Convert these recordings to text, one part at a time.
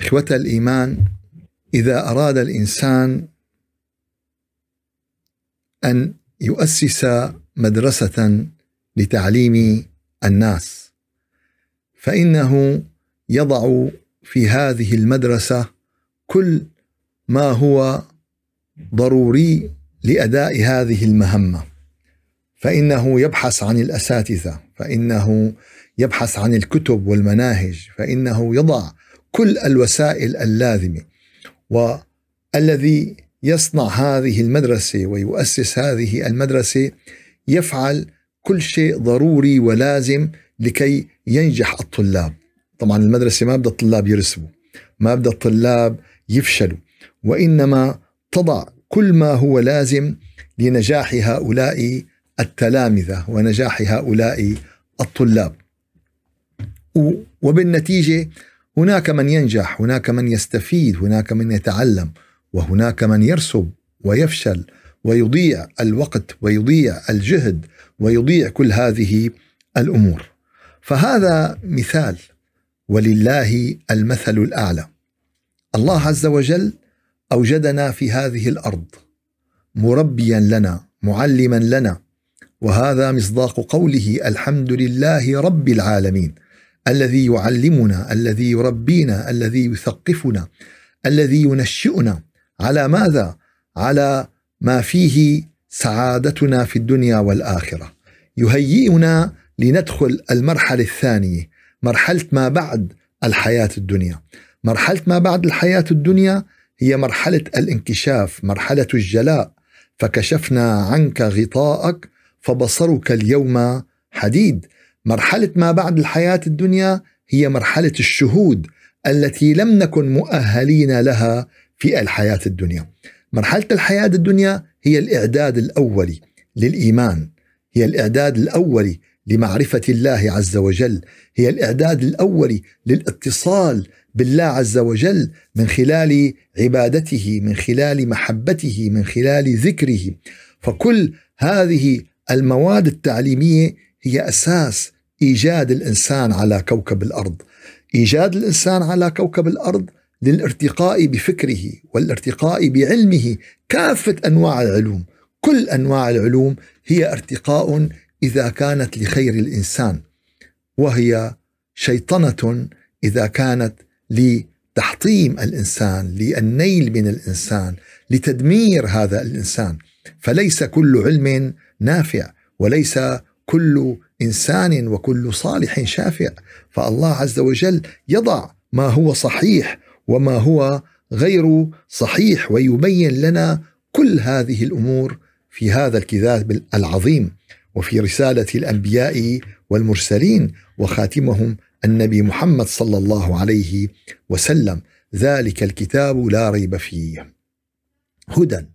إخوة الإيمان إذا أراد الإنسان أن يؤسس مدرسة لتعليم الناس فإنه يضع في هذه المدرسة كل ما هو ضروري لأداء هذه المهمة. فإنه يبحث عن الأساتذة فإنه يبحث عن الكتب والمناهج فإنه يضع كل الوسائل اللازمة والذي يصنع هذه المدرسة ويؤسس هذه المدرسة يفعل كل شيء ضروري ولازم لكي ينجح الطلاب. طبعا المدرسة ما بدها الطلاب يرسبوا ما بدها الطلاب يفشلوا وإنما تضع كل ما هو لازم لنجاح هؤلاء التلامذة ونجاح هؤلاء الطلاب. وبالنتيجة هناك من ينجح هناك من يستفيد هناك من يتعلم وهناك من يرسب ويفشل ويضيع الوقت ويضيع الجهد ويضيع كل هذه الأمور. فهذا مثال ولله المثل الأعلى. الله عز وجل أوجدنا في هذه الأرض مربيا لنا معلما لنا وهذا مصداق قوله الحمد لله رب العالمين. الذي يعلمنا الذي يربينا الذي يثقفنا الذي ينشئنا. على ماذا؟ على ما فيه سعادتنا في الدنيا والآخرة. يهيئنا لندخل المرحلة الثانية مرحلة ما بعد الحياة الدنيا. مرحلة ما بعد الحياة الدنيا هي مرحلة الانكشاف مرحلة الجلاء. فكشفنا عنك غطاءك فبصرك اليوم حديد. مرحلة ما بعد الحياة الدنيا هي مرحلة الشهود التي لم نكن مؤهلين لها في الحياة الدنيا. مرحلة الحياة الدنيا هي الإعداد الأولي للإيمان، هي الإعداد الأولي لمعرفة الله عز وجل، هي الإعداد الأولي للاتصال بالله عز وجل من خلال عبادته، من خلال محبته، من خلال ذكره. فكل هذه المواد التعليمية هي أساس إيجاد الإنسان على كوكب الأرض. إيجاد الإنسان على كوكب الأرض للارتقاء بفكره والارتقاء بعلمه كافة أنواع العلوم. كل أنواع العلوم هي ارتقاء إذا كانت لخير الإنسان وهي شيطنة إذا كانت لتحطيم الإنسان للنيل من الإنسان لتدمير هذا الإنسان. فليس كل علم نافع وليس كل إنسان وكل صالح شافع فالله عز وجل يضع ما هو صحيح وما هو غير صحيح ويبين لنا كل هذه الأمور في هذا الكتاب العظيم وفي رسالة الأنبياء والمرسلين وخاتمهم النبي محمد صلى الله عليه وسلم. ذلك الكتاب لا ريب فيه. هدى.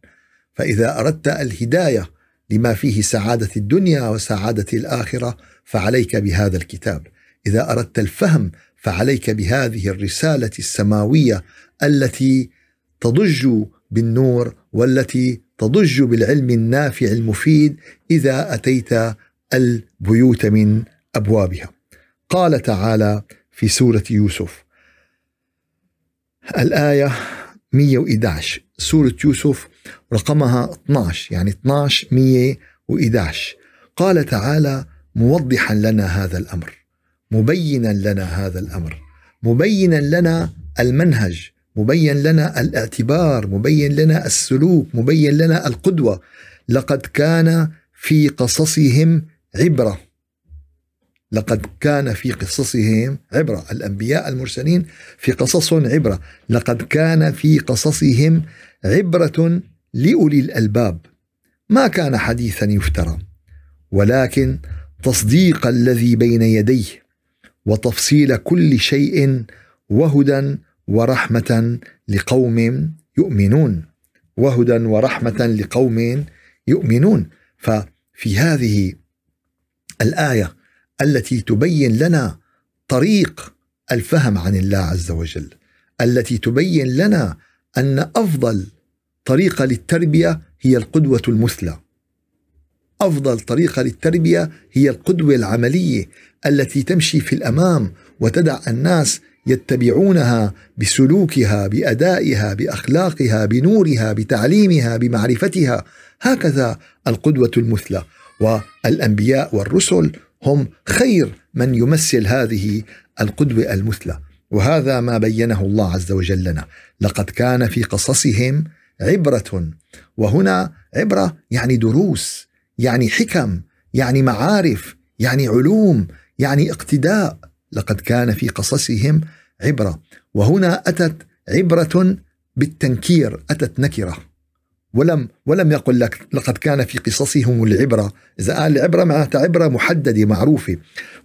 فإذا أردت الهداية لما فيه سعادة الدنيا وسعادة الآخرة فعليك بهذا الكتاب. إذا أردت الفهم فعليك بهذه الرسالة السماوية التي تضج بالنور والتي تضج بالعلم النافع المفيد إذا أتيت البيوت من أبوابها. قال تعالى في سورة يوسف الآية 111 سورة يوسف رقمها 12 يعني 12 111 قال تعالى موضحا لنا هذا الأمر. مبينا لنا هذا الأمر. مبينا لنا المنهج. مبين لنا الاعتبار. مبين لنا السلوك. مبين لنا القدوة. لقد كان في قصصهم عبرة. لقد كان في قصصهم عبرة. الأنبياء المرسلين في قصصهم عبرة. لقد كان في قصصهم عبرة لأولي الألباب ما كان حديثا يفترى ولكن تصديق الذي بين يديه وتفصيل كل شيء وهدى ورحمة لقوم يؤمنون وهدى ورحمة لقوم يؤمنون. ففي هذه الآية التي تبين لنا طريق الفهم عن الله عز وجل التي تبين لنا أن أفضل طريقة للتربية هي القدوة المثلى. أفضل طريقة للتربية هي القدوة العملية التي تمشي في الأمام وتدع الناس يتبعونها بسلوكها بأدائها بأخلاقها بنورها بتعليمها بمعرفتها. هكذا القدوة المثلى. والأنبياء والرسل هم خير من يمثل هذه القدوة المثلى. وهذا ما بينه الله عز وجل لنا. لقد كان في قصصهم عبرة. وهنا عبرة يعني دروس يعني حكم يعني معارف يعني علوم يعني اقتداء. لقد كان في قصصهم عبرة. وهنا أتت عبرة بالتنكير أتت نكرة. ولم ولم يقل لك لقد كان في قصصهم العبرة. إذا قال العبرة معناتها عبرة محددة معروفة.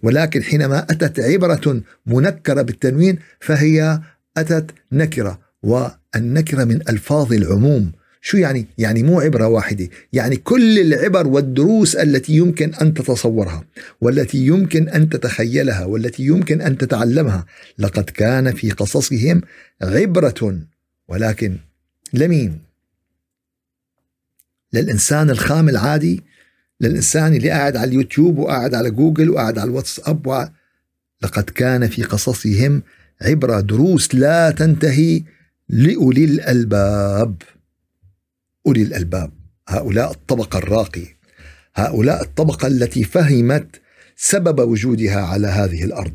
ولكن حينما أتت عبرة منكرة بالتنوين فهي أتت نكرة. والنكرة من ألفاظ العموم شو يعني؟ يعني مو عبرة واحدة يعني كل العبر والدروس التي يمكن أن تتصورها والتي يمكن أن تتخيلها والتي يمكن أن تتعلمها لقد كان في قصصهم عبرة ولكن لمين؟ للإنسان الخام العادي للإنسان اللي قاعد على اليوتيوب وقاعد على جوجل وقاعد على الواتساب و... لقد كان في قصصهم عبرة دروس لا تنتهي لأولي الألباب. أولي الألباب. هؤلاء الطبقة الراقية. هؤلاء الطبقة التي فهمت سبب وجودها على هذه الأرض.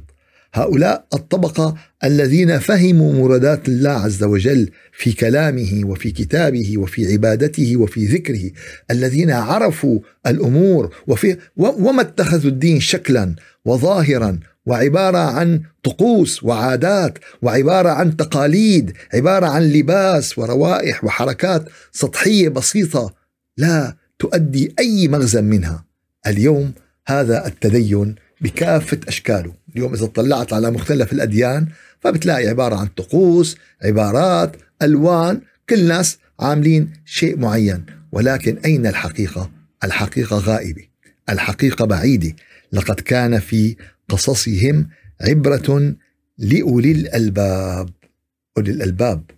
هؤلاء الطبقة الذين فهموا مرادات الله عز وجل في كلامه وفي كتابه وفي عبادته وفي ذكره. الذين عرفوا الأمور وفي وما اتخذوا الدين شكلا وظاهرا وعبارة عن طقوس وعادات وعبارة عن تقاليد عبارة عن لباس وروائح وحركات سطحية بسيطة لا تؤدي أي مغزى منها. اليوم هذا التدين بكافة أشكاله. اليوم إذا اطلعت على مختلف الأديان فبتلاقي عبارة عن طقوس عبارات ألوان كل ناس عاملين شيء معين. ولكن أين الحقيقة؟ الحقيقة غائبة. الحقيقة بعيدة. لقد كان في قصصهم عبرة لأولي الألباب. أولي الألباب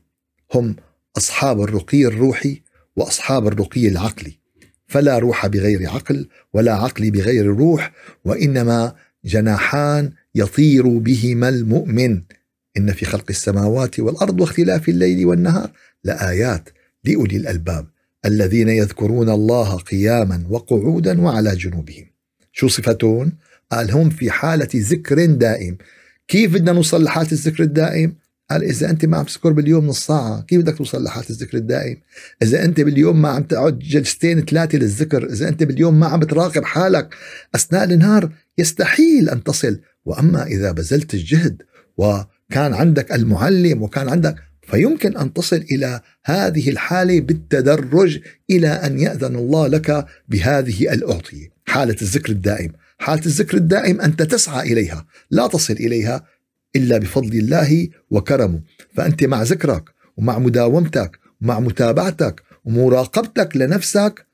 هم أصحاب الرقي الروحي وأصحاب الرقي العقلي. فلا روح بغير عقل ولا عقل بغير روح وإنما جناحان يطير بهما المؤمن. إن في خلق السماوات والأرض واختلاف الليل والنهار لآيات لأولي الألباب الذين يذكرون الله قياما وقعودا وعلى جنوبهم. شو صفتون قال هم في حالة ذكر دائم. كيف بدنا نوصل لحالة الذكر الدائم؟ قال إذا أنت ما عم تذكر باليوم نص ساعة كيف بدك توصل لحالة الذكر الدائم؟ إذا أنت باليوم ما عم تقعد جلستين ثلاثة للذكر إذا أنت باليوم ما عم تراقب حالك أثناء النهار يستحيل أن تصل. وأما إذا بذلت الجهد وكان عندك المعلم وكان عندك فيمكن أن تصل إلى هذه الحالة بالتدرج إلى أن يأذن الله لك بهذه الأعطية، حالة الذكر الدائم، حالة الذكر الدائم أنت تسعى إليها لا تصل إليها إلا بفضل الله وكرمه. فأنت مع ذكرك ومع مداومتك ومع متابعتك ومراقبتك لنفسك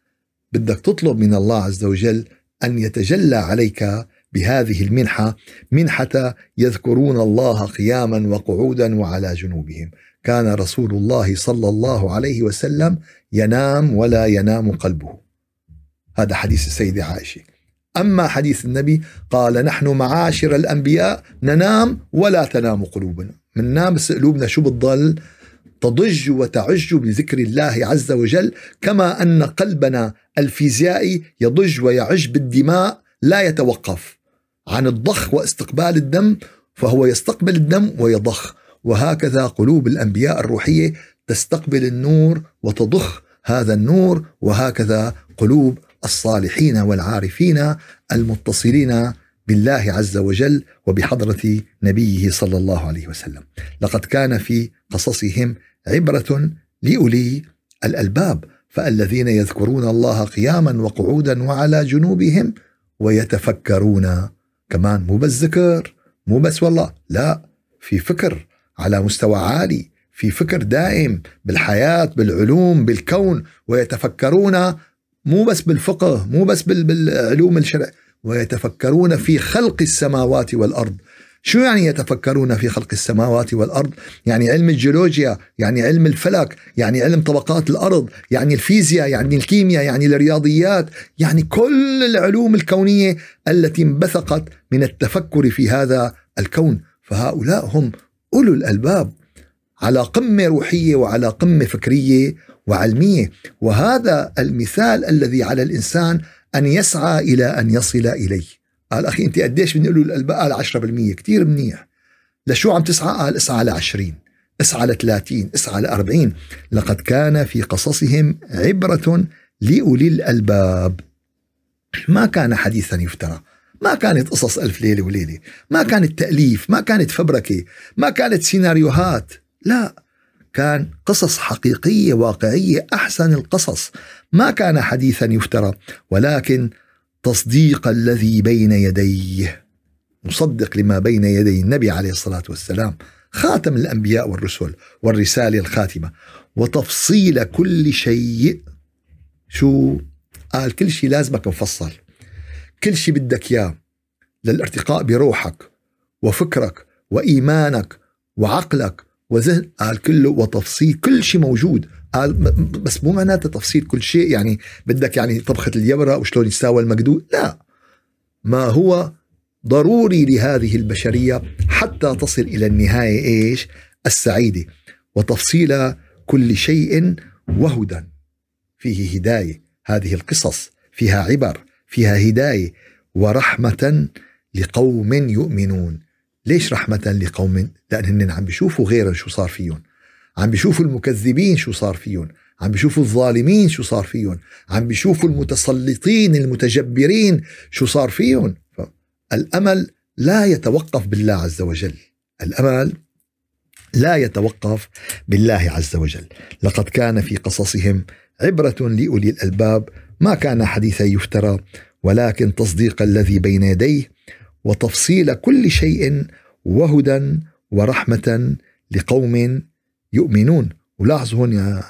بدك تطلب من الله عز وجل أن يتجلى عليك بهذه المنحة منحة يذكرون الله قياما وقعودا وعلى جنوبهم. كان رسول الله صلى الله عليه وسلم ينام ولا ينام قلبه. هذا حديث السيدة عائشة. أما حديث النبي قال نحن معاشر الأنبياء ننام ولا تنام قلوبنا. من نام بس قلوبنا شو بتضل؟ تضج وتعج بذكر الله عز وجل كما أن قلبنا الفيزيائي يضج ويعج بالدماء لا يتوقف عن الضخ واستقبال الدم فهو يستقبل الدم ويضخ. وهكذا قلوب الأنبياء الروحية تستقبل النور وتضخ هذا النور وهكذا قلوب الصالحين والعارفين المتصلين بالله عز وجل وبحضرة نبيه صلى الله عليه وسلم. لقد كان في قصصهم عبرة لأولي الألباب فالذين يذكرون الله قياما وقعودا وعلى جنوبهم ويتفكرون. كمان مو بس ذكر مو بس والله لا في فكر على مستوى عالي في فكر دائم بالحياة بالعلوم بالكون ويتفكرون مو بس بالفقه مو بس بالعلوم الشرع ويتفكرون في خلق السماوات والأرض شو يعني يتفكرون في خلق السماوات والأرض؟ يعني علم الجيولوجيا، يعني علم الفلك، يعني علم طبقات الأرض، يعني الفيزياء، يعني الكيمياء، يعني الرياضيات، يعني كل العلوم الكونية التي انبثقت من التفكر في هذا الكون، فهؤلاء هم أولو الألباب على قمة روحية وعلى قمة فكرية وعلميه، وهذا المثال الذي على الإنسان أن يسعى إلى أن يصل إليه. قال أخي أنت قديش بنقول له قال 10% كثير منيح. لشو عم تسعى؟ قال اسعى ل 20 اسعى ل 30 اسعى ل 40 لقد كان في قصصهم عبرة لأولي الألباب. ما كان حديثا يفترى. ما كانت قصص ألف ليلة وليلة. ما كانت تأليف. ما كانت فبركة. ما كانت سيناريوهات. لا. كان قصص حقيقية واقعية أحسن القصص. ما كان حديثا يفترى ولكن تصديق الذي بين يديه مصدق لما بين يدي النبي عليه الصلاة والسلام خاتم الأنبياء والرسل والرسالة الخاتمة وتفصيل كل شيء. شو؟ قال كل شيء لازمك مفصل. كل شيء بدك إياه للارتقاء بروحك وفكرك وإيمانك وعقلك وذهن قال كله وتفصيل كل شيء موجود. قال بس مو معناته تفصيل كل شيء يعني بدك يعني طبخة اليبرة وشلون يساوى المقدور لا. ما هو ضروري لهذه البشرية حتى تصل إلى النهاية إيش؟ السعيدة. وتفصيل كل شيء وهدى. فيه هداية. هذه القصص فيها عبر فيها هداية. ورحمة لقوم يؤمنون. ليش رحمة لقوم لأنهم عم بيشوفوا غيرهم شو صار فيهم؟ عم بيشوفوا المكذبين شو صار فيهم؟ عم بيشوفوا الظالمين شو صار فيهم؟ عم بيشوفوا المتسلطين المتجبرين شو صار فيهم؟ الأمل لا يتوقف بالله عز وجل. الأمل لا يتوقف بالله عز وجل. لقد كان في قصصهم عبرة لأولي الألباب. ما كان حديثا يفترى ولكن تصديق الذي بين يديه وتفصيل كل شيء وهدى ورحمة لقوم يؤمنون. ولاحظوا هون يا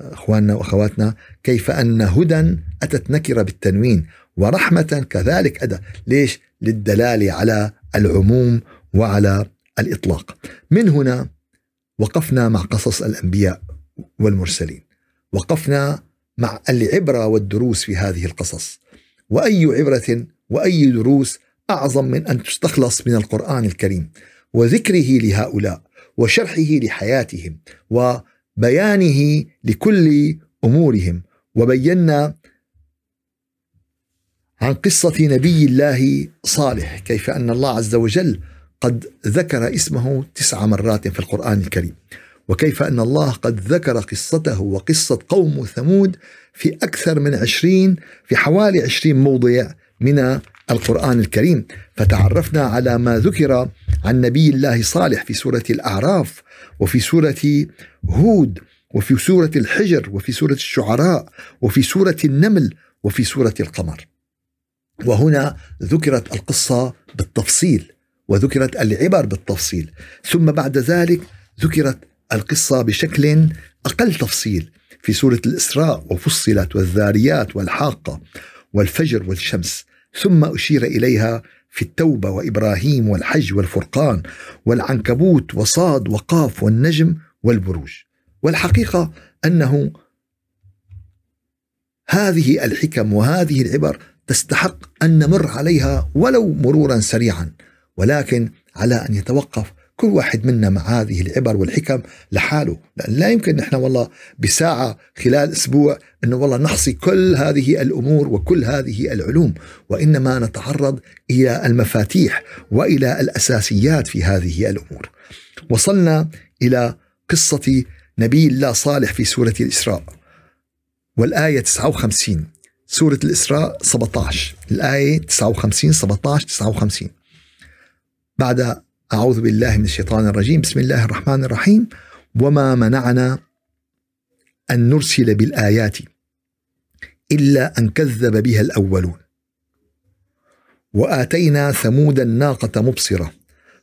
أخواننا وأخواتنا كيف أن هدى أتت نكرة بالتنوين ورحمة كذلك أدى. ليش؟ للدلالة على العموم وعلى الإطلاق. من هنا وقفنا مع قصص الأنبياء والمرسلين. وقفنا مع العبرة والدروس في هذه القصص. وأي عبرة وأي دروس أعظم من أن تستخلص من القرآن الكريم وذكره لهؤلاء وشرحه لحياتهم وبيانه لكل أمورهم. وبينا عن قصة نبي الله صالح كيف أن الله عز وجل قد ذكر اسمه تسع مرات في القرآن الكريم. وكيف أن الله قد ذكر قصته وقصة قوم ثمود في أكثر من عشرين في حوالي عشرين موضع من القرآن الكريم. فتعرفنا على ما ذكر عن نبي الله صالح في سورة الأعراف وفي سورة هود وفي سورة الحجر وفي سورة الشعراء وفي سورة النمل وفي سورة القمر. وهنا ذكرت القصة بالتفصيل وذكرت العبر بالتفصيل. ثم بعد ذلك ذكرت القصة بشكل أقل تفصيل. في سورة الإسراء وفصلت والذاريات والحاقة والفجر والشمس. ثم أشير إليها في التوبة وإبراهيم والحج والفرقان والعنكبوت وصاد وقاف والنجم والبروج. والحقيقة أنه هذه الحكم وهذه العبر تستحق أن نمر عليها ولو مرورا سريعا ولكن على أن يتوقف كل واحد منا مع هذه العبر والحكم لحاله. لأن لا يمكن نحن والله بساعة خلال أسبوع أنه والله نحصي كل هذه الأمور وكل هذه العلوم وإنما نتعرض إلى المفاتيح وإلى الأساسيات في هذه الأمور. وصلنا إلى قصة نبي الله صالح في سورة الإسراء والآية 59 سورة الإسراء 17 الآية 59 17 59 بعد أعوذ بالله من الشيطان الرجيم. بسم الله الرحمن الرحيم. وما منعنا أن نرسل بالآيات إلا أن كذب بها الأولون. وآتينا ثمود الناقة مبصرة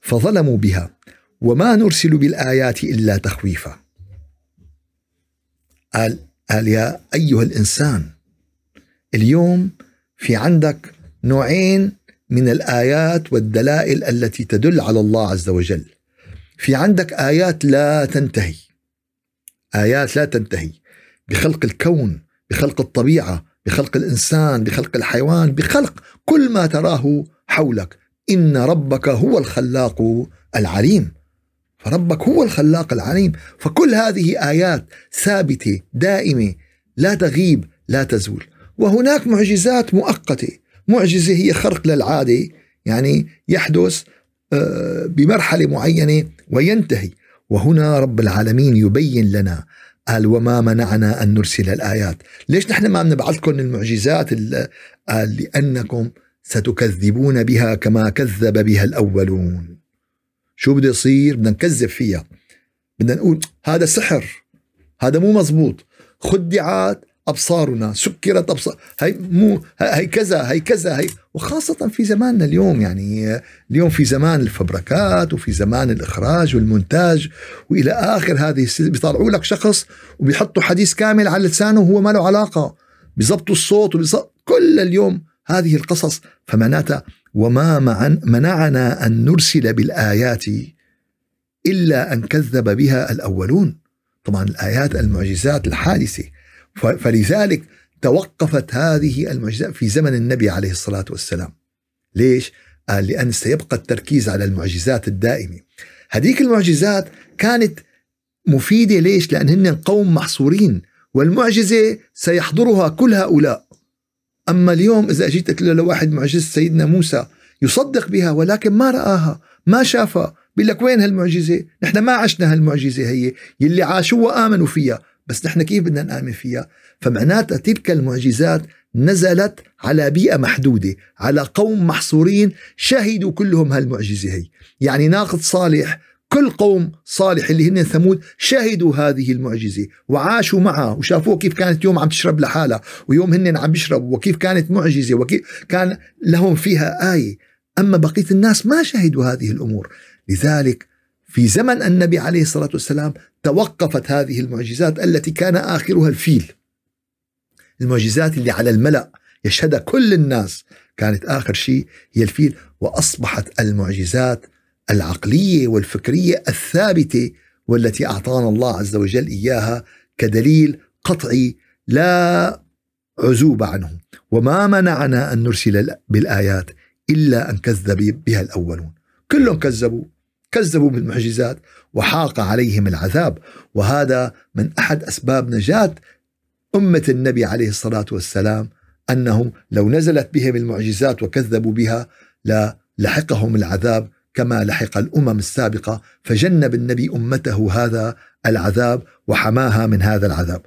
فظلموا بها. وما نرسل بالآيات إلا تخويفا. قال قال يا أيها الإنسان اليوم في عندك نوعين من الآيات والدلائل التي تدل على الله عز وجل. في عندك آيات لا تنتهي. آيات لا تنتهي. بخلق الكون بخلق الطبيعة بخلق الإنسان بخلق الحيوان بخلق كل ما تراه حولك. إن ربك هو الخلاق العليم. فربك هو الخلاق العليم. فكل هذه آيات ثابتة دائمة لا تغيب لا تزول. وهناك معجزات مؤقتة. معجزة هي خرق للعادة يعني يحدث آه، بمرحلة معينة وينتهي. وهنا رب العالمين يبين لنا قال وما منعنا أن نرسل الآيات. ليش نحن ما بنبعثكم المعجزات قال لأنكم ستكذبون بها كما كذب بها الأولون. شو بده يصير؟ بدنا نكذب فيها. بدنا نقول هذا سحر هذا مو مزبوط. خدعت أبصارنا سكرت ابصار هي مو هي كذا هي كذا هي وخاصة في زماننا اليوم يعني اليوم في زمان الفبركات وفي زمان الإخراج والمونتاج وإلى آخر هذه بيطلعوا لك شخص وبيحطوا حديث كامل على لسانه وهو ما له علاقة بيظبطوا الصوت وبيزبط كل اليوم هذه القصص. فمعناتها وما منعنا أن نرسل بالآيات إلا أن كذب بها الأولون. طبعا الآيات المعجزات الحادثة فلذلك توقفت هذه المعجزات في زمن النبي عليه الصلاة والسلام. ليش؟ قال لأن سيبقى التركيز على المعجزات الدائمة. هذيك المعجزات كانت مفيدة ليش؟ لأن هن قوم محصورين والمعجزة سيحضرها كل هؤلاء. أما اليوم إذا أجيت قلت له لواحد معجزة سيدنا موسى يصدق بها ولكن ما رآها ما شافها بيقول لك وين هالمعجزة؟ نحن ما عشنا هالمعجزة هي يلي عاشوا وآمنوا فيها. بس نحن كيف بدنا نآمن فيها؟ فمعناتها تلك المعجزات نزلت على بيئة محدودة على قوم محصورين شهدوا كلهم هالمعجزة هي. يعني ناقد صالح كل قوم صالح اللي هن ثمود شهدوا هذه المعجزة وعاشوا معها. وشافوه كيف كانت يوم عم تشرب لحالها ويوم هن عم بيشربوا وكيف كانت معجزة وكيف كان لهم فيها آية. أما بقية الناس ما شهدوا هذه الأمور. لذلك في زمن النبي عليه الصلاة والسلام توقفت هذه المعجزات التي كان آخرها الفيل. المعجزات اللي على الملأ يشهدها كل الناس كانت آخر شيء هي الفيل وأصبحت المعجزات العقلية والفكرية الثابتة والتي أعطانا الله عز وجل إياها كدليل قطعي لا عزوب عنه. وما منعنا أن نرسل بالآيات إلا أن كذب بها الأولون. كلهم كذبوا. كذبوا بالمعجزات وحاق عليهم العذاب. وهذا من أحد أسباب نجاة أمة النبي عليه الصلاة والسلام أنهم لو نزلت بهم المعجزات وكذبوا بها لا لحقهم العذاب كما لحق الأمم السابقة. فجنب النبي أمته هذا العذاب وحماها من هذا العذاب.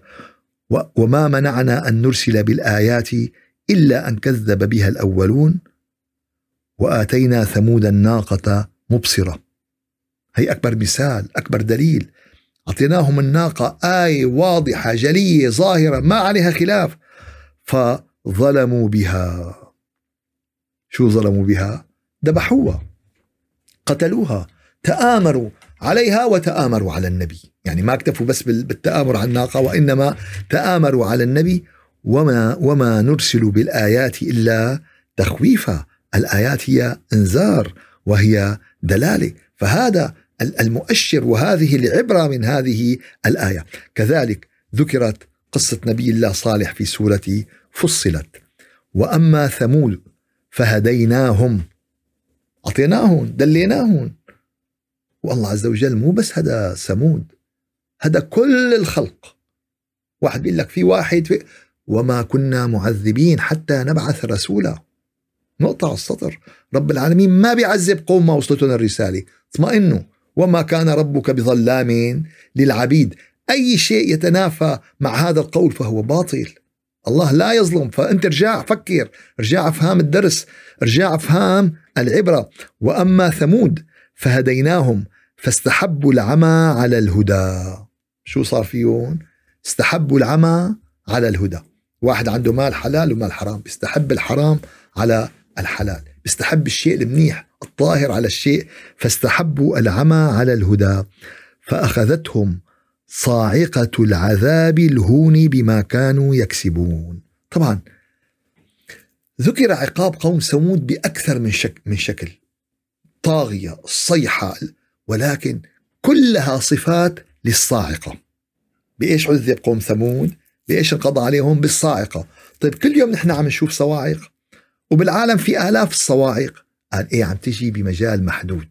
وما منعنا أن نرسل بالآيات إلا أن كذب بها الأولون. وآتينا ثمود الناقة مبصرة. هي أكبر مثال أكبر دليل. أعطيناهم الناقة آية واضحة جلية ظاهرة ما عليها خلاف. فظلموا بها. شو ظلموا بها؟ ذبحوها. قتلوها. تآمروا عليها وتآمروا على النبي. يعني ما اكتفوا بس بالتآمر على الناقة وإنما تآمروا على النبي. وما, وما نرسل بالآيات إلا تخويفا. الآيات هي إنذار وهي دلالة. فهذا المؤشر وهذه العبرة من هذه الآية. كذلك ذكرت قصة نبي الله صالح في سورة فصلت. وأما ثمود فهديناهم. أعطيناهم دليناهم. والله عز وجل مو بس هدى ثمود هدى كل الخلق. واحد بيقول لك في واحد في وما كنا معذبين حتى نبعث رسولا. نقطة على السطر. رب العالمين ما بيعذب قوم ما وصلتهم الرسالة. اطمئنوا. وما كان ربك بظلام للعبيد. أي شيء يتنافى مع هذا القول فهو باطل. الله لا يظلم فأنت ارجع فكر. ارجع أفهام الدرس ارجع أفهام العبرة. وأما ثمود فهديناهم فاستحبوا العمى على الهدى. شو صار فيهم استحبوا العمى على الهدى. واحد عنده مال حلال ومال حرام بيستحب الحرام على الحلال. بيستحب الشيء المنيح. الطاهر على الشيء فاستحبوا العمى على الهدى فأخذتهم صاعقة العذاب الهون بما كانوا يكسبون. طبعا ذكر عقاب قوم ثمود بأكثر من, شك من شكل. طاغية الصيحة ولكن كلها صفات للصاعقة. بإيش عذب قوم ثمود؟ بإيش انقضى عليهم؟ بالصاعقة. طيب كل يوم نحن عم نشوف صواعق وبالعالم في آلاف الصواعق. قال إيه عم تجي بمجال محدود.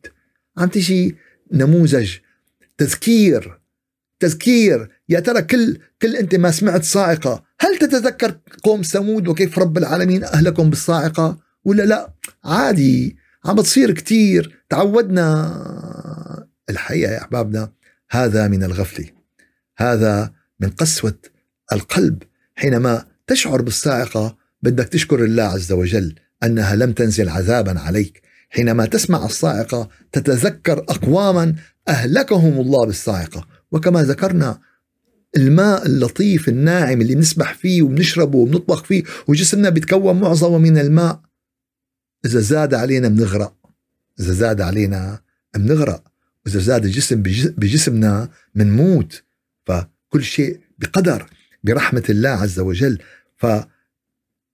عم تجي نموذج تذكير تذكير. يا ترى كل كل أنت ما سمعت صاعقة هل تتذكر قوم ثمود وكيف رب العالمين اهلكم بالصاعقة؟ ولا لا؟ عادي عم بتصير كتير. تعودنا الحقيقة يا أحبابنا هذا من الغفلة. هذا من قسوة القلب. حينما تشعر بالصاعقة بدك تشكر الله عز وجل. أنها لم تنزل عذابا عليك. حينما تسمع الصاعقة تتذكر اقواما أهلكهم الله بالصاعقة. وكما ذكرنا الماء اللطيف الناعم اللي بنسبح فيه وبنشربه وبنطبخ فيه وجسمنا بيتكون معظمه من الماء إذا زاد علينا بنغرق. إذا زاد علينا بنغرق. وإذا زاد الجسم بجسمنا بنموت. فكل شيء بقدر برحمة الله عز وجل.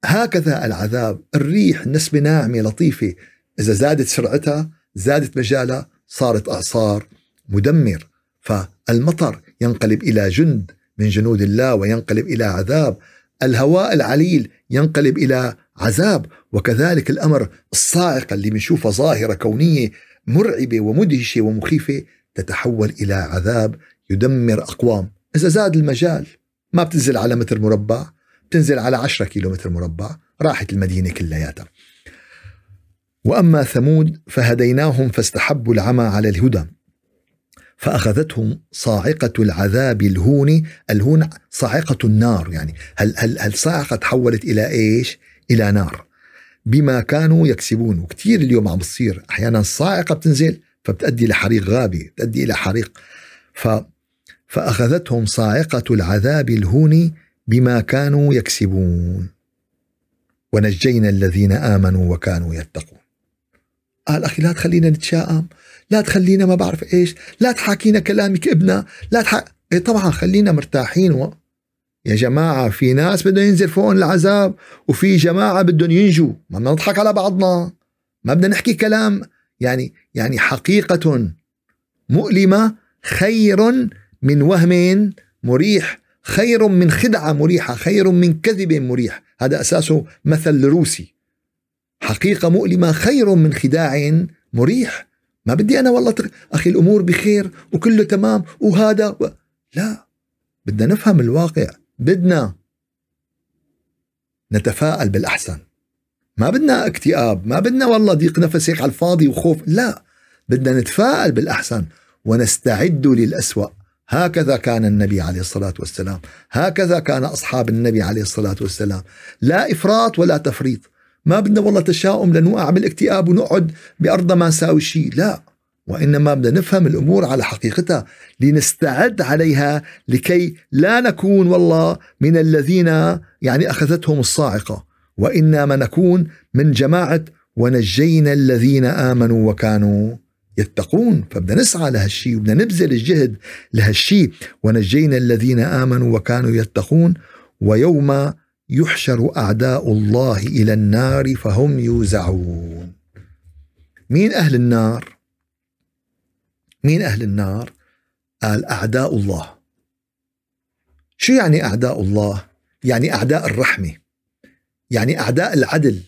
فهكذا العذاب الريح نسبة ناعمة لطيفة. إذا زادت سرعتها زادت مجالها صارت أعصار مدمر. فالمطر ينقلب إلى جند من جنود الله وينقلب إلى عذاب. الهواء العليل ينقلب إلى عذاب. وكذلك الأمر الصاعقه اللي بنشوفها ظاهرة كونية مرعبة ومدهشة ومخيفة تتحول إلى عذاب يدمر أقوام. إذا زاد المجال ما بتنزل على متر مربع. بتنزل على 10 كيلو متر مربع راحت المدينة كلياتها. وأما ثمود فهديناهم فاستحبوا العمى على الهدى فأخذتهم صاعقة العذاب الهون الهون صاعقة النار يعني. هل, هل, هل صاعقة تحولت إلى إيش؟ إلى نار. بما كانوا يكسبون وكثير اليوم عم بتصير أحيانا الصاعقة بتنزل فبتأدي لحريق غابي بتأدي إلى حريق. ف فأخذتهم صاعقة العذاب الهون بما كانوا يكسبون. ونجينا الذين آمنوا وكانوا يتقون. قال أخي لا تخلينا نتشائم. لا تخلينا ما بعرف إيش. لا تحاكينا كلامك ابنا لا تح... إيه طبعا خلينا مرتاحين و... يا جماعة في ناس بدهم ينزل فوقهم العذاب وفي جماعة بدهم ينجوا. ما بدنا نضحك على بعضنا. ما بدنا نحكي كلام. يعني يعني حقيقة مؤلمة خير من وهم مريح خير من خدعة مريحة خير من كذب مريح. هذا أساسه مثل روسي حقيقة مؤلمة خير من خداع مريح. ما بدي أنا والله تغ... أخي الأمور بخير وكله تمام وهذا و... لا بدنا نفهم الواقع. بدنا نتفائل بالأحسن. ما بدنا اكتئاب ما بدنا والله ضيق نفس هيك على الفاضي وخوف. لا بدنا نتفائل بالأحسن ونستعد للأسوأ. هكذا كان النبي عليه الصلاة والسلام. هكذا كان أصحاب النبي عليه الصلاة والسلام. لا إفراط ولا تفريط. ما بدنا والله تشاؤم لنوقع بالاكتئاب ونقعد بأرض ما نساوي شيء. لا. وإنما بدنا نفهم الأمور على حقيقتها. لنستعد عليها لكي لا نكون والله من الذين يعني أخذتهم الصاعقة. وإنما نكون من جماعة ونجينا الذين آمنوا وكانوا يتقون. فبدنا نسعى لهالشيء وبدنا نبذل الجهد لهالشيء ونجينا الذين آمنوا وكانوا يتقون. ويوم يحشر أعداء الله إلى النار فهم يوزعون. مين أهل النار؟ مين أهل النار؟ قال أعداء الله. شو يعني أعداء الله؟ يعني أعداء الرحمة. يعني أعداء العدل.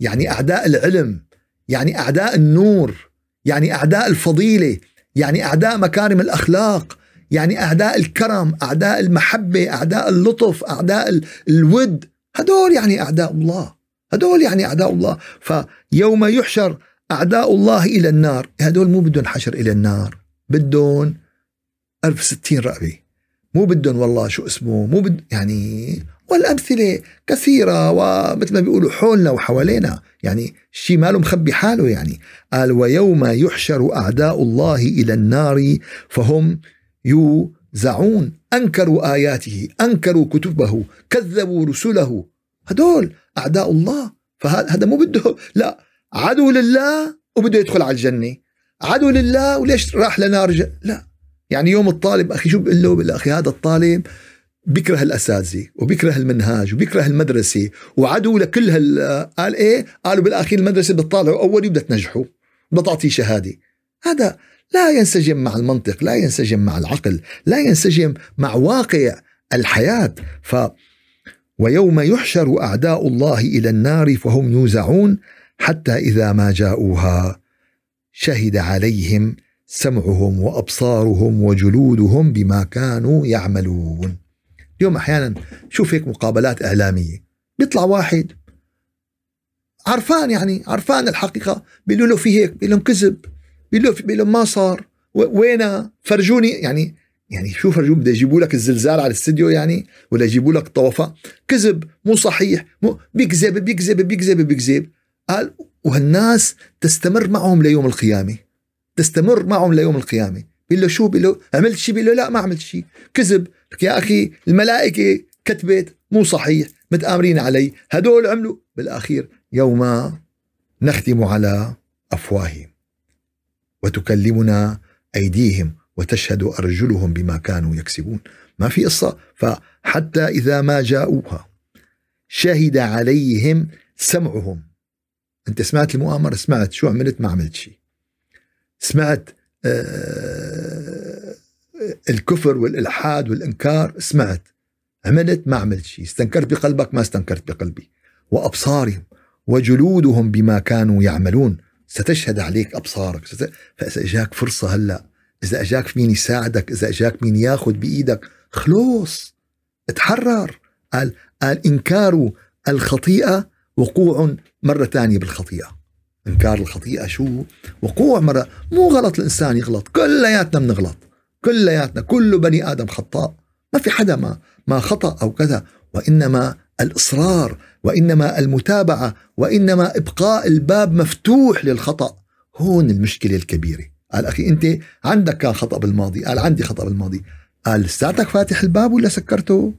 يعني أعداء العلم. يعني أعداء النور. يعني أعداء الفضيلة يعني أعداء مكارم الأخلاق يعني أعداء الكرم أعداء المحبة أعداء اللطف أعداء الود هدول يعني أعداء الله هدول يعني أعداء الله. فيوم يحشر أعداء الله إلى النار هدول مو بدهم حشر إلى النار بدهم 1060 رقبة. مو بدهم والله شو اسمه مو بد يعني والأمثلة كثيرة ومثل ما بيقولوا حولنا وحوالينا. يعني شيء ماله مخبي حاله يعني. قال ويوم يحشر أعداء الله إلى النار فهم يوزعون. أنكروا آياته أنكروا كتبه كذبوا رسله. هدول أعداء الله. فهذا مو بده لا عدو لله وبده يدخل على الجنة. عدو لله وليش راح لنار لا. يعني يوم الطالب أخي شو بقول له؟ بالأخي هذا الطالب بيكره الأساتذة وبيكره المنهاج وبيكره المدرسة وعدو لكل هال قال إيه؟ قالوا بالأخير المدرسة بدها تطالعوا اولي وبدها تنجحوا بدها تعطيه شهادة. هذا لا ينسجم مع المنطق لا ينسجم مع العقل لا ينسجم مع واقع الحياة. ف ويوم يحشر أعداء الله إلى النار فهم يوزعون حتى إذا ما جاءوها شهد عليهم سمعهم وأبصارهم وجلودهم بما كانوا يعملون. اليوم أحيانا شوف هيك مقابلات إعلامية. بيطلع واحد عرفان يعني عرفان الحقيقة بيقولوا له في هيك بيقول لهم كذب بيقول له بيقول ما صار. وينها فرجوني يعني يعني شو فرجوا بده يجيبوا لك الزلزال على الاستديو يعني؟ ولا يجيبوا لك طوفان كذب مو صحيح مو بيكذب بيكذب بيكذب بيكذب. قال وهالناس تستمر معهم ليوم القيامة. تستمر معهم ليوم القيامة. بيقول له شو بيقول له عملت شيء بيقول له لا ما عملت شيء كذب. يا أخي الملائكة كتبت مو صحيح متآمرين علي. هدول عملوا بالأخير. يوم نختم على أفواههم وتكلمنا أيديهم وتشهد أرجلهم بما كانوا يكسبون. ما في قصة. فحتى إذا ما جاءوها شهد عليهم سمعهم. أنت سمعت المؤامرة؟ سمعت. شو عملت؟ ما عملت شيء سمعت الكفر والإلحاد والإنكار سمعت. عملت ما عملت شيء. استنكرت بقلبك ما استنكرت بقلبي. وأبصارهم وجلودهم بما كانوا يعملون. ستشهد عليك أبصارك. فإذا إجاك فرصة هلأ إذا إجاك مين يساعدك إذا إجاك مين ياخذ بإيدك خلوص تحرر قال قال انكار الخطيئة وقوع مرة ثانية بالخطيئة. إنكار الخطيئة شو؟ وقوع مرة. مو غلط الإنسان يغلط. كلياتنا بنغلط. كلياتنا. كل بني آدم خطاء. ما في حدا ما ما خطأ أو كذا. وإنما الإصرار وإنما المتابعة وإنما إبقاء الباب مفتوح للخطأ. هون المشكلة الكبيرة. قال أخي أنت عندك كان خطأ بالماضي؟ قال عندي خطأ بالماضي. قال لساتك فاتح الباب ولا سكرته؟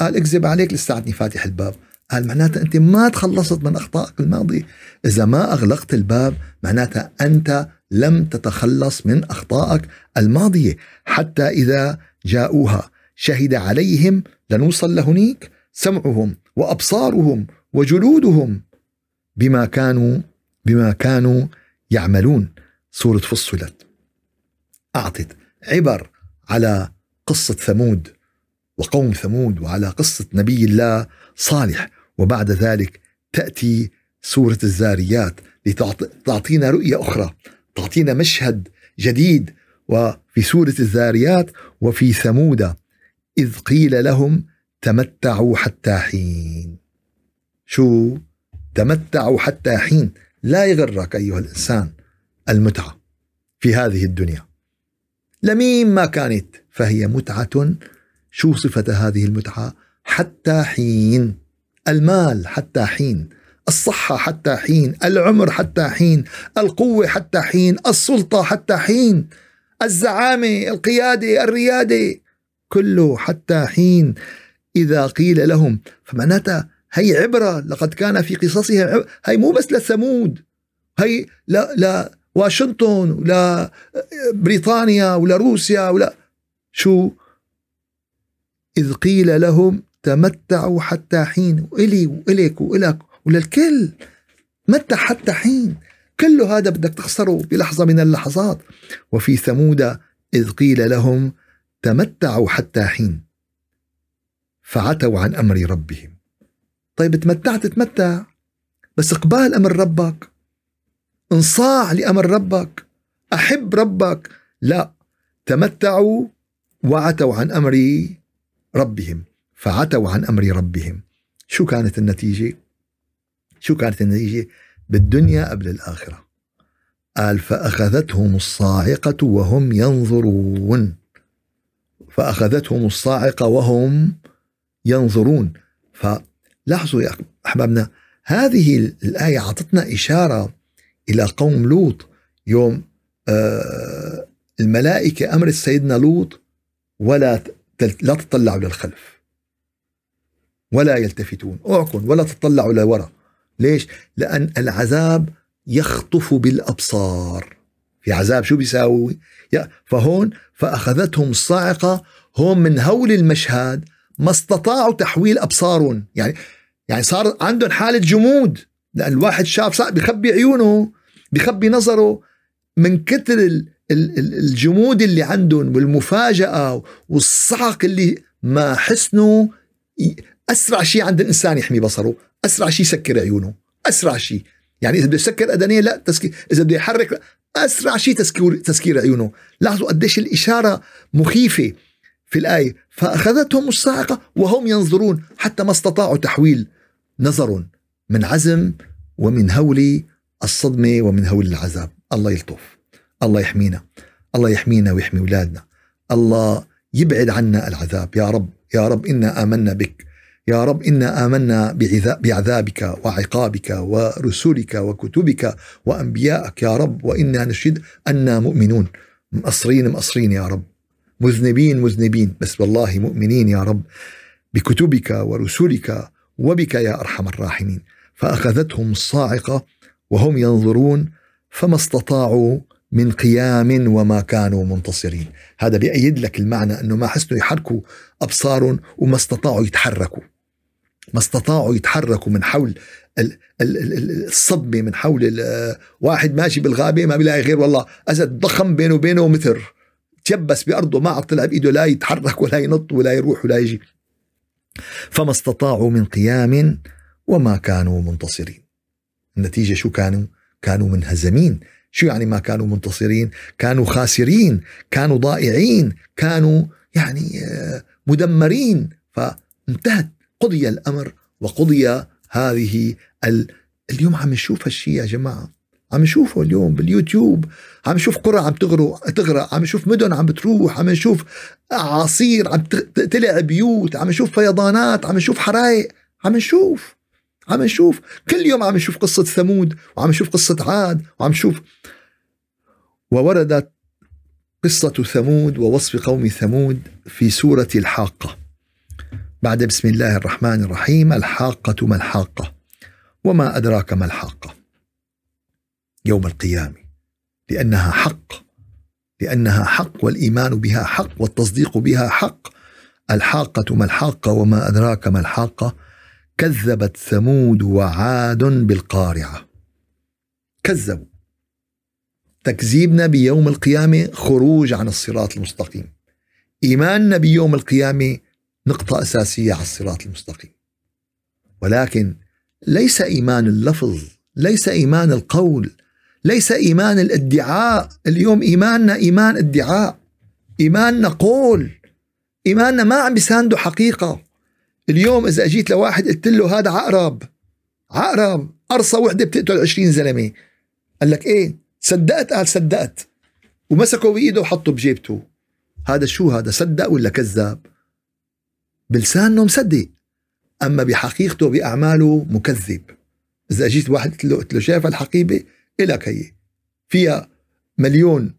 قال اكذب عليك لساتني فاتح الباب. قال معناتها أنت ما تخلصت من أخطائك الماضيه إذا ما أغلقت الباب معناتها أنت لم تتخلص من أخطائك الماضية. حتى إذا جاءوها شهد عليهم لنوصل لهنيك سمعهم وأبصارهم وجلودهم بما كانوا بما كانوا يعملون. سورة فصلت. أعطت عبر على قصة ثمود وقوم ثمود وعلى قصة نبي الله صالح. وبعد ذلك تأتي سورة الزاريات لتعطينا رؤية أخرى تعطينا مشهد جديد وفي سورة الذاريات وفي ثمود إذ قيل لهم تمتعوا حتى حين. شو؟ تمتعوا حتى حين. لا يغرك أيها الإنسان المتعة في هذه الدنيا. لمين ما كانت فهي متعة. شو صفة هذه المتعة؟ حتى حين. المال حتى حين الصحة حتى حين العمر حتى حين القوة حتى حين السلطة حتى حين الزعامة القيادة الريادة كله حتى حين. إذا قيل لهم فمعناتها هي عبرة لقد كان في قصصهم هي مو بس لثمود هي لا لا واشنطن ولا بريطانيا ولا روسيا ولا شو؟ إذ قيل لهم تمتعوا حتى حين. وإلي وإلك وإلك وللكل. متى حتى حين. كل هذا بدك تخسره بلحظة من اللحظات. وفي ثمود إذ قيل لهم تمتعوا حتى حين. فعتوا عن أمر ربهم. طيب تمتعت تمتع بس إقبال أمر ربك. إنصاع لأمر ربك. أحب ربك. لا. تمتعوا وعتوا عن أمر ربهم. فعتوا عن أمر ربهم. شو كانت النتيجة؟ شو كانت النتيجة؟ بالدنيا قبل الآخرة. قال فأخذتهم الصاعقة وهم ينظرون. فأخذتهم الصاعقة وهم ينظرون. فلاحظوا يا أحبابنا هذه الآية أعطتنا إشارة إلى قوم لوط يوم آه الملائكة أمرت سيدنا لوط ولا لا تطلعوا للخلف. ولا يلتفتون. أعكن ولا تطلعوا لورا ليش؟ لأن العذاب يخطف بالأبصار. في عذاب شو بيساوي؟ فهون فأخذتهم الصاعقه هون من هول المشهد ما استطاعوا تحويل أبصارهم. يعني يعني صار عندهم حالة جمود. لأن الواحد شاف صار بخبي عيونه بخبي نظره. من كثر الجمود اللي عندهم والمفاجأة والصعق اللي ما حسنوا أسرع شيء عند الإنسان يحمي بصره أسرع شيء يسكر عيونه أسرع شيء. يعني إذا بده يسكر اذنيه لا تسكير إذا بده يحرك. أسرع شيء تسكير تسكير عيونه. لاحظوا قديش الإشارة مخيفة في الآية. فأخذتهم الصاعقة وهم ينظرون حتى ما استطاعوا تحويل نظر من عزم ومن هول الصدمة ومن هول العذاب. الله يلطف. الله يحمينا. الله يحمينا ويحمي أولادنا. الله يبعد عنا العذاب. يا رب يا رب إنا آمنا بك. يا رب إنا آمنا بعذابك وعقابك ورسلك وكتبك وانبيائك يا رب وإنا نشهد أنا مؤمنون. مقصرين مقصرين يا رب. مذنبين مذنبين. بس والله مؤمنين يا رب. بكتبك ورسلك وبك يا أرحم الراحمين. فأخذتهم الصاعقة وهم ينظرون فما استطاعوا من قيام وما كانوا منتصرين. هذا بيأيد لك المعنى أنه ما حسنوا يحركوا أبصارهم وما استطاعوا يتحركوا. ما استطاعوا يتحركوا من حول الصدمة من حول واحد ماشي بالغابة ما بيلاقي غير والله أسد ضخم بينه وبينه متر. تيبس بأرضه ما عاد طلع بإيده لا يتحرك ولا ينط ولا يروح ولا يجي. فما استطاعوا من قيام وما كانوا منتصرين. النتيجة شو كانوا؟ كانوا منهزمين. شو يعني ما كانوا منتصرين؟ كانوا خاسرين كانوا ضائعين كانوا يعني آه، مدمرين. فانتهت قضي الأمر وقضي هذه ال... اليوم عم نشوف هالشيء يا جماعة. عم نشوفه اليوم باليوتيوب عم نشوف قرى عم تغرق تغرق عم نشوف مدن عم بتروح عم نشوف أعاصير عم تلع بيوت عم نشوف فيضانات عم نشوف حرائق عم نشوف عم نشوف. كل يوم عم نشوف قصة ثمود وعم نشوف قصة عاد وعم نشوف. ووردت قصة ثمود ووصف قوم ثمود في سورة الحاقة. بعد بسم الله الرحمن الرحيم الحاقة ما الحاقة وما أدراك ما الحاقة. يوم القيامة لأنها حق لأنها حق والإيمان بها حق والتصديق بها حق. الحاقة ما الحاقة وما أدراك ما الحاقة. كذبت ثمود وعاد بالقارعة. كذبوا. تكذيبنا بيوم القيامة خروج عن الصراط المستقيم. إيماننا بيوم القيامة نقطة أساسية على الصراط المستقيم. ولكن ليس إيمان اللفظ ليس إيمان القول ليس إيمان الادعاء. اليوم إيماننا إيمان ادعاء إيماننا قول إيماننا ما عم بيسانده حقيقة. اليوم إذا أجيت لواحد قلت له هذا عقرب عقرب قرصة وحدة بتقتل 20 زلمة. قال لك إيه؟ صدقت؟ قال صدقت. ومسكه بإيده وحطه بجيبته. هذا شو هذا؟ صدق ولا كذاب؟ بلسانه مصدق أما بحقيقته بأعماله مكذب. إذا أجيت واحد قلت له, قلت له شايف الحقيبة؟ إلك هي. فيها مليون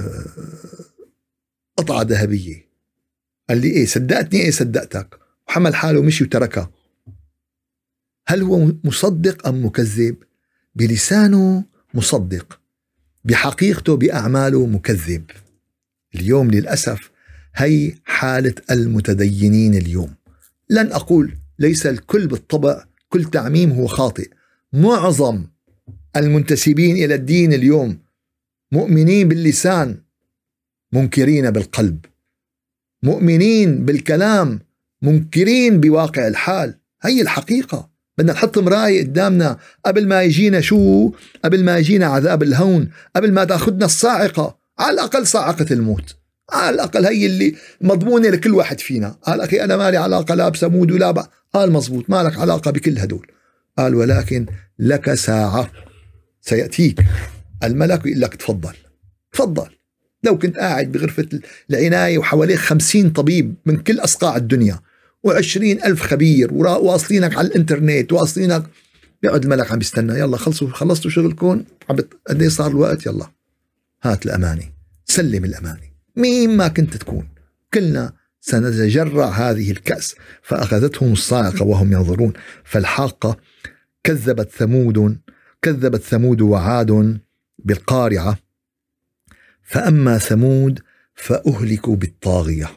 آه، قطعة ذهبية. قال لي إيه صدقتني إيه صدقتك؟ وحمل حاله ومشي وتركها. هل هو مصدق أم مكذب؟ بلسانه مصدق. بحقيقته بأعماله مكذب. اليوم للأسف هي حالة المتدينين اليوم. لن أقول ليس الكل بالطبع كل تعميم هو خاطئ. معظم المنتسبين إلى الدين اليوم مؤمنين باللسان منكرين بالقلب. مؤمنين بالكلام منكرين بواقع الحال. هي الحقيقة. بدنا نحط مراية قدامنا قبل ما يجينا شو؟ قبل ما يجينا عذاب الهون قبل ما تأخذنا الصاعقة على الأقل صاعقة الموت. على الأقل هي اللي مضمونة لكل واحد فينا. قال أخي أنا مالي علاقة لا بسمود ولا بقى. قال مزبوط ما لك علاقة بكل هدول. قال ولكن لك ساعة سيأتيك. الملك يقول لك تفضل تفضل. لو كنت قاعد بغرفة العناية وحواليك خمسين طبيب من كل أصقاع الدنيا وعشرين ألف خبير واصلينك على الإنترنت واصلينك. بيقعد الملك عم بيستنى يلا خلصوا خلصتوا شغلكم. قد إيه صار الوقت؟ يلا هات الأمانة سلم الأمانة. مين ما كنت تكون. كلنا سنتجرع هذه الكأس. فأخذتهم الصاعقة وهم ينظرون. فالحاقة كذبت ثمود كذبت ثمود وعاد بالقارعة. فأما ثمود فأهلكوا بالطاغية.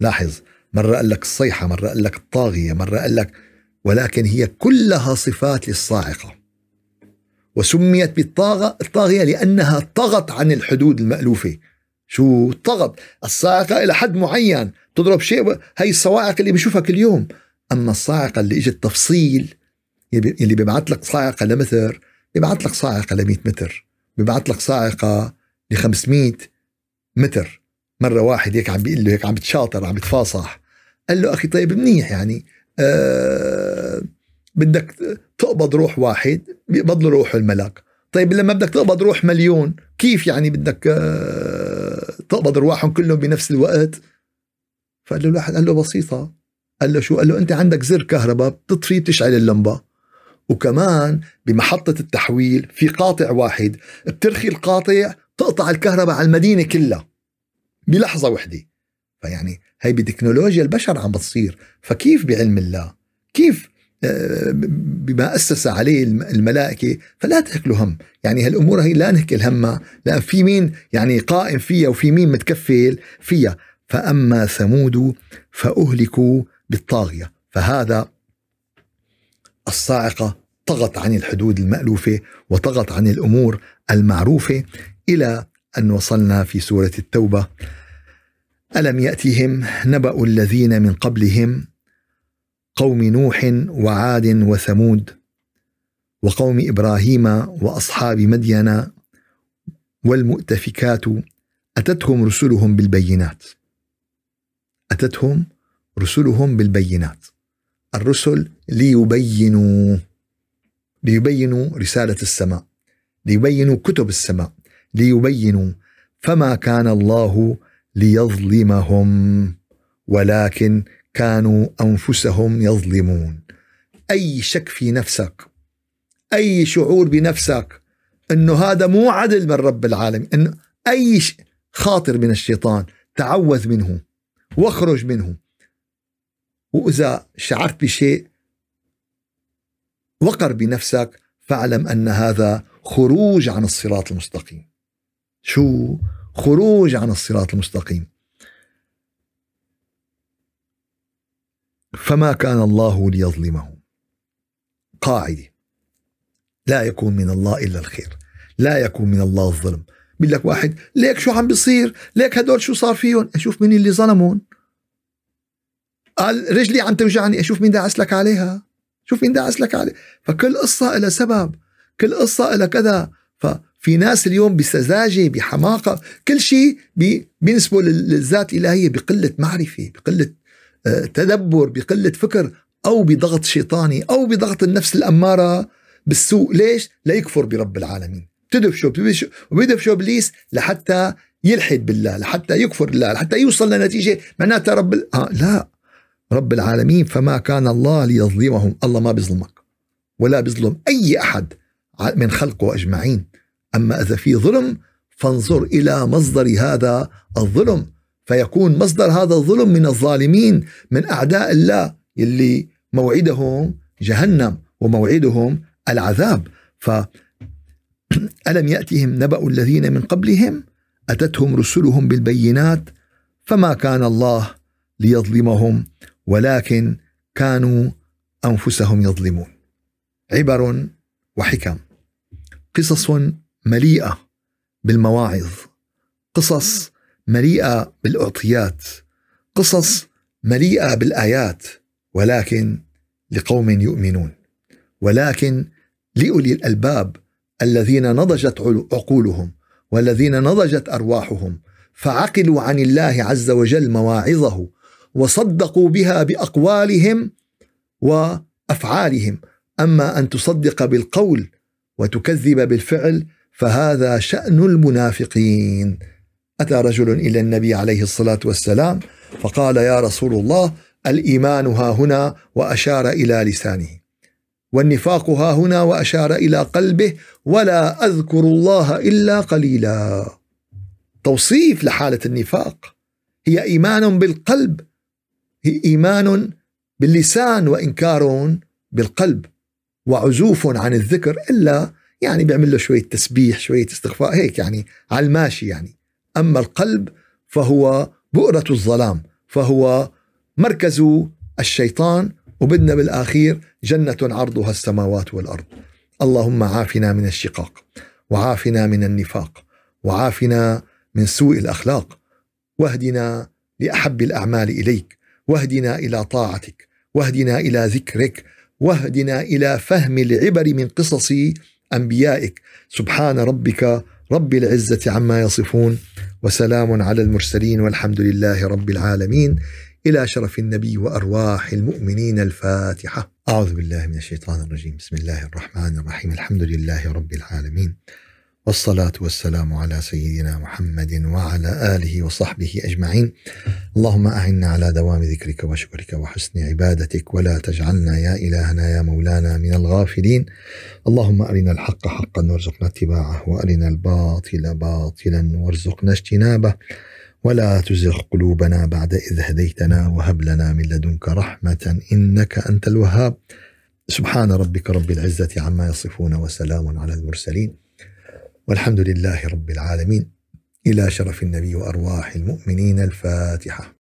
لاحظ مرة قال لك الصيحة مرة قال لك الطاغية مرة قال لك ولكن هي كلها صفات للصاعقة. وسميت بالطاغة الطاغية لأنها طغت عن الحدود المألوفة. شو طغت الصاعقة إلى حد معين. تضرب شيء هي الصواعق اللي بنشوفها كل يوم. أما الصاعقة اللي إجت تفصيل اللي بيبعث لك صاعقة لمتر بيبعث لك صاعقة ل 100 متر. بيبعث لك صاعقة ل 500 متر. مرة واحد هيك عم بيقول له هيك عم بتشاطر عم بتفاصح. قال له أخي طيب منيح يعني. أه بدك تقبض روح واحد بيقبض له روح الملاك. طيب لما بدك تقبض روح مليون كيف يعني بدك أه تقبض أرواحهم كلهم بنفس الوقت؟ فقال له الواحد قال له بسيطة. قال له شو؟ قال له أنت عندك زر كهرباء بتطفي بتشعل اللمبة. وكمان بمحطة التحويل في قاطع واحد بترخي القاطع تقطع الكهرباء على المدينة كلها. بلحظة وحدة. فيعني هي بتكنولوجيا البشر عم بتصير. فكيف بعلم الله؟ كيف بما أسس عليه الملائكة فلا تأكلوا هم. يعني هالأمور هي لا نهكل همها لأن في مين؟ يعني قائم فيها وفي مين متكفل فيها. فأما ثمود فأهلكوا بالطاغية. فهذا الصاعقة طغت عن الحدود المألوفة وطغت عن الأمور المعروفة إلى أن وصلنا في سورة التوبة. ألم يأتهم نبأ الذين من قبلهم قوم نوح وعاد وثمود وقوم إبراهيم وأصحاب مدين والمؤتفكات أتتهم رسلهم بالبينات. أتتهم رسلهم بالبينات. الرسل ليبينوا ليبينوا رسالة السماء ليبينوا كتب السماء ليبينوا فما كان الله ليظلمهم ولكن كانوا أنفسهم يظلمون. أي شك في نفسك أي شعور بنفسك إنه هذا مو عدل من رب العالمين إنه أي خاطر من الشيطان تعوذ منه واخرج منه. وإذا شعرت بشيء وقر بنفسك فاعلم أن هذا خروج عن الصراط المستقيم. شو؟ خروج عن الصراط المستقيم. فما كان الله ليظلمهم قاعدة لا يكون من الله إلا الخير. لا يكون من الله الظلم. بيقول لك واحد ليك شو عم بيصير؟ ليك هدول شو صار فيهم؟ أشوف مين اللي ظلمون. قال رجلي عم توجعني أشوف مين داعس لك عليها. شوف مين داعس لك عليه فكل قصة لها سبب. كل قصة لها كذا. ففي ناس اليوم بسذاجة بحماقة. كل شيء بينسبوا للذات الإلهية بقلة معرفة بقلة تدبر بقلة فكر أو بضغط شيطاني أو بضغط النفس الأمارة بالسوء. ليش؟ ليكفر برب العالمين. تدفشوا وبيدفشوا إبليس لحتى يلحد بالله لحتى يكفر الله لحتى يوصل لنتيجة معناتها رب آه لا. رب العالمين فما كان الله ليظلمهم. الله ما بيظلمك ولا بيظلم أي أحد من خلقه أجمعين. أما إذا في ظلم فانظر إلى مصدر هذا الظلم. فيكون مصدر هذا الظلم من الظالمين من أعداء الله اللي موعدهم جهنم وموعدهم العذاب. ف ألم يأتهم نبأ الذين من قبلهم؟ أتتهم رسلهم بالبينات؟ فما كان الله ليظلمهم ولكن كانوا أنفسهم يظلمون. عبر وحكم. قصص مليئة بالمواعظ. قصص مليئة بالأعطيات قصص مليئة بالآيات ولكن لقوم يؤمنون ولكن لأولي الألباب الذين نضجت عقولهم والذين نضجت أرواحهم فعقلوا عن الله عز وجل مواعظه وصدقوا بها بأقوالهم وأفعالهم. أما أن تصدق بالقول وتكذب بالفعل فهذا شأن المنافقين. أتى رجل إلى النبي عليه الصلاة والسلام فقال يا رسول الله الإيمان ها هنا وأشار إلى لسانه والنفاق ها هنا وأشار إلى قلبه ولا أذكر الله إلا قليلا. توصيف لحالة النفاق. هي إيمان بالقلب هي إيمان باللسان وإنكار بالقلب وعزوف عن الذكر إلا يعني بيعمل له شوية تسبيح شوية استغفار هيك يعني على الماشي يعني. أما القلب فهو بؤرة الظلام فهو مركز الشيطان وبدنا بالآخير جنة عرضها السماوات والأرض. اللهم عافنا من الشقاق وعافنا من النفاق وعافنا من سوء الأخلاق. واهدنا لأحب الأعمال إليك واهدنا إلى طاعتك واهدنا إلى ذكرك واهدنا إلى فهم العبر من قصص أنبيائك. سبحان ربك رب العزة عما يصفون. وسلام على المرسلين والحمد لله رب العالمين إلى شرف النبي وأرواح المؤمنين الفاتحة. أعوذ بالله من الشيطان الرجيم، بسم الله الرحمن الرحيم، الحمد لله رب العالمين. والصلاة والسلام على سيدنا محمد وعلى آله وصحبه أجمعين. اللهم أعنا على دوام ذكرك وشكرك وحسن عبادتك ولا تجعلنا يا إلهنا يا مولانا من الغافلين. اللهم أرنا الحق حقا وارزقنا اتباعه وأرنا الباطل باطلا وارزقنا اجتنابه. ولا تزغ قلوبنا بعد إذ هديتنا وهب لنا من لدنك رحمة إنك أنت الوهاب. سبحان ربك رب العزة عما يصفون وسلام على المرسلين. والحمد لله رب العالمين. إلى شرف النبي وأرواح المؤمنين الفاتحة.